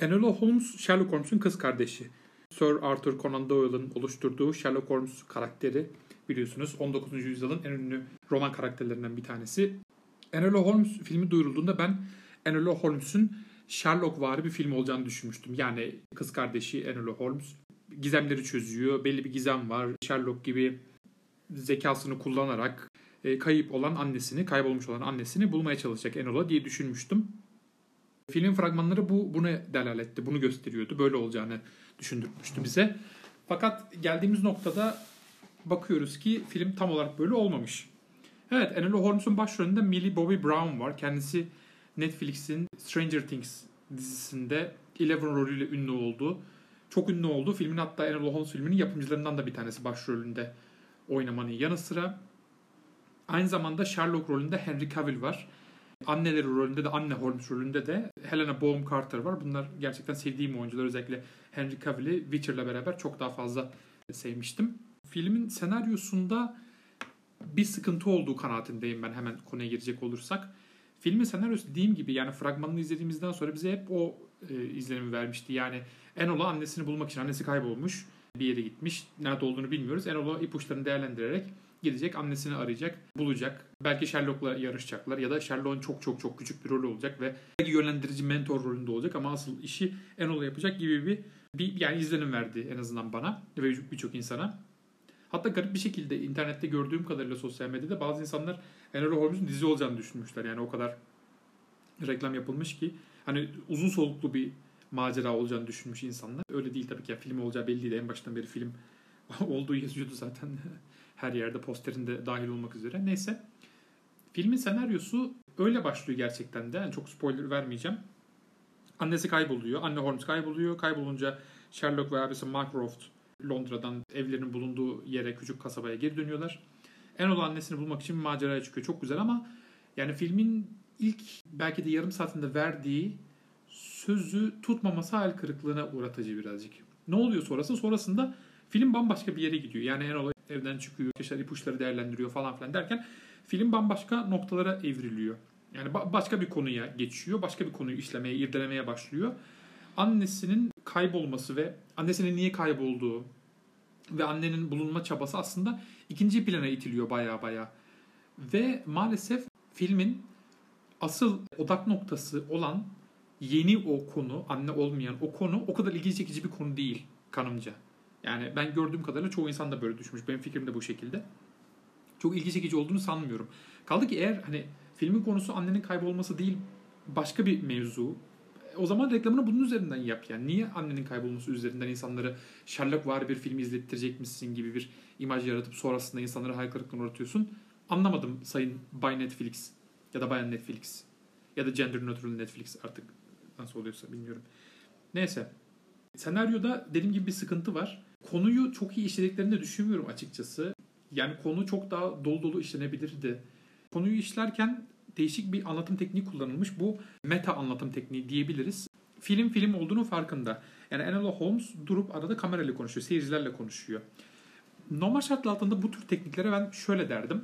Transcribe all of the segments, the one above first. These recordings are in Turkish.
Enola Holmes, Sherlock Holmes'un kız kardeşi. Sir Arthur Conan Doyle'ın oluşturduğu Sherlock Holmes karakteri biliyorsunuz 19. yüzyılın en ünlü roman karakterlerinden bir tanesi. Enola Holmes filmi duyurulduğunda ben Enola Holmes'un Sherlock vari bir film olacağını düşünmüştüm. Yani kız kardeşi Enola Holmes gizemleri çözüyor. Belli bir gizem var. Sherlock gibi zekasını kullanarak e, kayıp olan annesini, kaybolmuş olan annesini bulmaya çalışacak Enola diye düşünmüştüm. Filmin fragmanları bu bunu delaletti, bunu gösteriyordu. Böyle olacağını düşündürmüştü bize. Fakat geldiğimiz noktada bakıyoruz ki film tam olarak böyle olmamış. Evet, Enola Holmes'un başrolünde Millie Bobby Brown var. Kendisi Netflix'in Stranger Things dizisinde Eleven rolüyle ünlü oldu. Çok ünlü oldu. Filmin hatta Enola Holmes filminin yapımcılarından da bir tanesi başrolünde oynamanın yanı sıra. Aynı zamanda Sherlock rolünde Henry Cavill var. Anneleri rolünde de Anne Holmes rolünde de Helena Bonham Carter var. Bunlar gerçekten sevdiğim oyuncular. Özellikle Henry Cavill'i Witcher'la beraber çok daha fazla sevmiştim. Filmin senaryosunda bir sıkıntı olduğu kanaatindeyim ben hemen konuya girecek olursak. Filmin senaryosu dediğim gibi yani fragmanını izlediğimizden sonra bize hep o e, izlenimi vermişti. Yani Enola annesini bulmak için annesi kaybolmuş bir yere gitmiş. Nerede olduğunu bilmiyoruz. Enola ipuçlarını değerlendirerek gidecek annesini arayacak, bulacak. Belki Sherlock'la yarışacaklar ya da Sherlock'un çok çok çok küçük bir rolü olacak ve belki yönlendirici mentor rolünde olacak ama asıl işi Enola yapacak gibi bir, bir yani izlenim verdi en azından bana ve birçok insana. Hatta garip bir şekilde internette gördüğüm kadarıyla sosyal medyada bazı insanlar Enola Holmes'un dizi olacağını düşünmüşler. Yani o kadar reklam yapılmış ki hani uzun soluklu bir macera olacağını düşünmüş insanlar. Öyle değil tabii ki. Yani film olacağı belliydi. En baştan beri film olduğu yazıyordu zaten. Her yerde posterinde dahil olmak üzere. Neyse. Filmin senaryosu öyle başlıyor gerçekten de. Yani çok spoiler vermeyeceğim. Annesi kayboluyor. Anne Holmes kayboluyor. Kaybolunca Sherlock ve abisi Mycroft Londra'dan evlerinin bulunduğu yere, küçük kasabaya geri dönüyorlar. Enola annesini bulmak için bir maceraya çıkıyor. Çok güzel ama yani filmin ilk belki de yarım saatinde verdiği sözü tutmaması hayal kırıklığına uğratıcı birazcık. Ne oluyor sonrası? Sonrasında film bambaşka bir yere gidiyor. Yani Enola evden çıkıyor, yaşar ipuçları değerlendiriyor falan filan derken film bambaşka noktalara evriliyor. Yani başka bir konuya geçiyor, başka bir konuyu işlemeye, irdelemeye başlıyor. Annesinin kaybolması ve annesinin niye kaybolduğu ve annenin bulunma çabası aslında ikinci plana itiliyor baya baya. Ve maalesef filmin asıl odak noktası olan yeni o konu, anne olmayan o konu o kadar ilgi çekici bir konu değil kanımca. Yani ben gördüğüm kadarıyla çoğu insan da böyle düşmüş. Benim fikrim de bu şekilde. Çok ilgi çekici olduğunu sanmıyorum. Kaldı ki eğer hani filmin konusu annenin kaybolması değil başka bir mevzu. O zaman reklamını bunun üzerinden yap yani. Niye annenin kaybolması üzerinden insanları Sherlock var bir film izlettirecek misin gibi bir imaj yaratıp sonrasında insanları hayal kırıklığına uğratıyorsun. Anlamadım sayın Bay Netflix ya da Bayan Netflix ya da Gender Neutral Netflix artık nasıl oluyorsa bilmiyorum. Neyse. Senaryoda dediğim gibi bir sıkıntı var. Konuyu çok iyi işlediklerini de düşünmüyorum açıkçası. Yani konu çok daha dolu dolu işlenebilirdi. Konuyu işlerken değişik bir anlatım tekniği kullanılmış. Bu meta anlatım tekniği diyebiliriz. Film film olduğunu farkında. Yani Enola Holmes durup arada kamerayla konuşuyor, seyircilerle konuşuyor. Normal şartlar altında bu tür tekniklere ben şöyle derdim.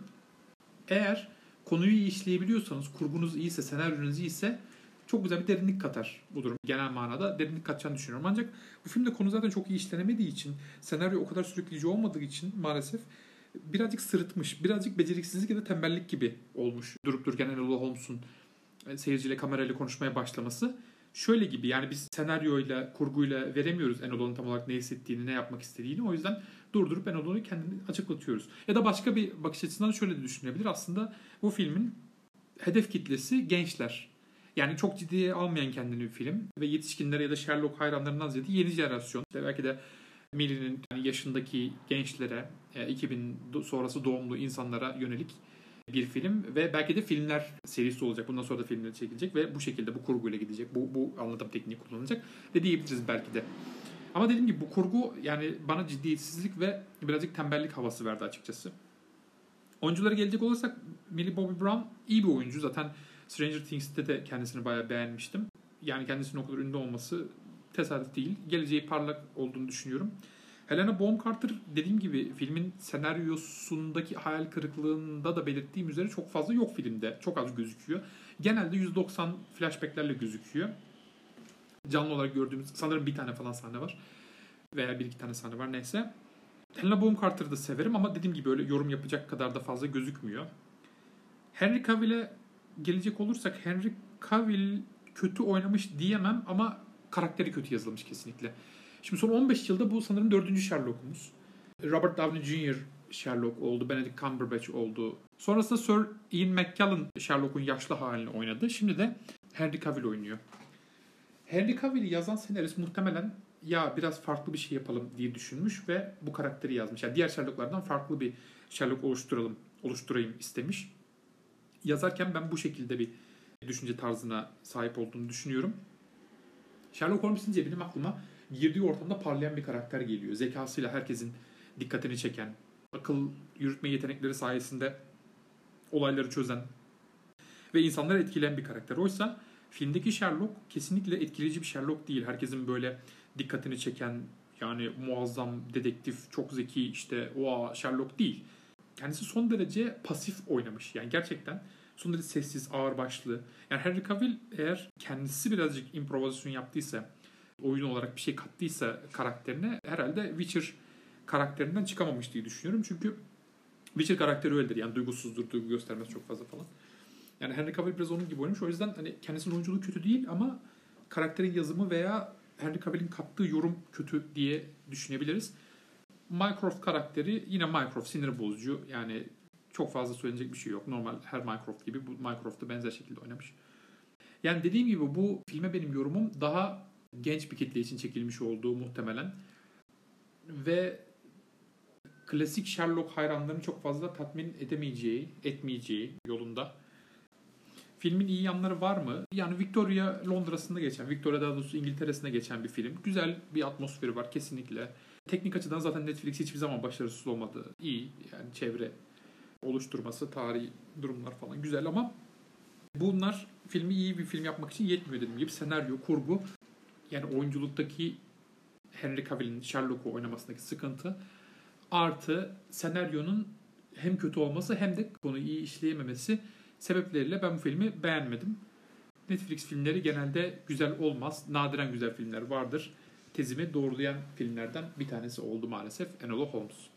Eğer konuyu iyi işleyebiliyorsanız, kurgunuz iyiyse, senaryonuz iyiyse çok güzel bir derinlik katar bu durum. Genel manada derinlik katacağını düşünüyorum. Ancak bu filmde konu zaten çok iyi işlenemediği için, senaryo o kadar sürükleyici olmadığı için maalesef birazcık sırıtmış, birazcık beceriksizlik ya da tembellik gibi olmuş. Durup dururken Enola Holmes'un e, seyirciyle kamerayla konuşmaya başlaması. Şöyle gibi yani biz senaryoyla, kurguyla veremiyoruz Enola'nın tam olarak ne hissettiğini, ne yapmak istediğini. O yüzden durdurup Enola'yı kendini açıklatıyoruz. Ya da başka bir bakış açısından şöyle de düşünebilir. Aslında bu filmin hedef kitlesi gençler. Yani çok ciddiye almayan kendini bir film ve yetişkinlere ya da Sherlock hayranlarından ziyade yeni jenerasyon. İşte belki de Millie'nin yaşındaki gençlere, 2000 e, sonrası doğumlu insanlara yönelik bir film ve belki de filmler serisi olacak. Bundan sonra da filmler çekilecek ve bu şekilde bu kurguyla gidecek. Bu, bu anlatım tekniği kullanılacak ve diyebiliriz belki de. Ama dediğim gibi bu kurgu yani bana ciddiyetsizlik ve birazcık tembellik havası verdi açıkçası. Oyunculara gelecek olursak Millie Bobby Brown iyi bir oyuncu. Zaten Stranger Things'te de kendisini bayağı beğenmiştim. Yani kendisinin o kadar ünlü olması tesadüf değil. Geleceği parlak olduğunu düşünüyorum. Helena Bonham Carter dediğim gibi filmin senaryosundaki hayal kırıklığında da belirttiğim üzere çok fazla yok filmde. Çok az gözüküyor. Genelde 190 flashbacklerle gözüküyor. canlı olarak gördüğümüz sanırım bir tane falan sahne var. Veya bir iki tane sahne var neyse. Helena Bonham Carter'ı da severim ama dediğim gibi öyle yorum yapacak kadar da fazla gözükmüyor. Henry Cavill'e gelecek olursak Henry Cavill kötü oynamış diyemem ama karakteri kötü yazılmış kesinlikle. Şimdi son 15 yılda bu sanırım dördüncü Sherlock'umuz. Robert Downey Jr. Sherlock oldu, Benedict Cumberbatch oldu. Sonrasında Sir Ian McKellen Sherlock'un yaşlı halini oynadı. Şimdi de Henry Cavill oynuyor. Henry Cavill'i yazan senarist muhtemelen ya biraz farklı bir şey yapalım diye düşünmüş ve bu karakteri yazmış. Yani diğer Sherlock'lardan farklı bir Sherlock oluşturalım, oluşturayım istemiş. Yazarken ben bu şekilde bir düşünce tarzına sahip olduğunu düşünüyorum. Sherlock Holmes'in deyince benim aklıma girdiği ortamda parlayan bir karakter geliyor. Zekasıyla herkesin dikkatini çeken, akıl yürütme yetenekleri sayesinde olayları çözen ve insanları etkileyen bir karakter. Oysa filmdeki Sherlock kesinlikle etkileyici bir Sherlock değil. Herkesin böyle dikkatini çeken yani muazzam dedektif, çok zeki işte o Sherlock değil. Kendisi son derece pasif oynamış. Yani gerçekten son derece sessiz, ağırbaşlı. Yani Henry Cavill eğer kendisi birazcık improvizasyon yaptıysa, oyun olarak bir şey kattıysa karakterine herhalde Witcher karakterinden çıkamamış diye düşünüyorum. Çünkü Witcher karakteri öyledir. Yani duygusuzdur, duygu göstermez çok fazla falan. Yani Henry Cavill biraz onun gibi oynamış. O yüzden hani kendisinin oyunculuğu kötü değil ama karakterin yazımı veya Henry Cavill'in kattığı yorum kötü diye düşünebiliriz. Mycroft karakteri yine Mycroft sinir bozucu. Yani çok fazla söylenecek bir şey yok. Normal her Mycroft gibi bu Mycroft'ta benzer şekilde oynamış. Yani dediğim gibi bu filme benim yorumum daha genç bir kitle için çekilmiş olduğu muhtemelen. Ve klasik Sherlock hayranlarını çok fazla tatmin edemeyeceği, etmeyeceği yolunda. Filmin iyi yanları var mı? Yani Victoria Londra'sında geçen, Victoria daha doğrusu İngiltere'sinde geçen bir film. Güzel bir atmosferi var kesinlikle. Teknik açıdan zaten Netflix hiçbir zaman başarısız olmadı. İyi yani çevre oluşturması, tarihi durumlar falan güzel ama bunlar filmi iyi bir film yapmak için yetmiyor dediğim gibi. Senaryo, kurgu yani oyunculuktaki Henry Cavill'in Sherlock'u oynamasındaki sıkıntı artı senaryonun hem kötü olması hem de konuyu iyi işleyememesi sebepleriyle ben bu filmi beğenmedim. Netflix filmleri genelde güzel olmaz. Nadiren güzel filmler vardır. Tezimi doğrulayan filmlerden bir tanesi oldu maalesef Enola Holmes.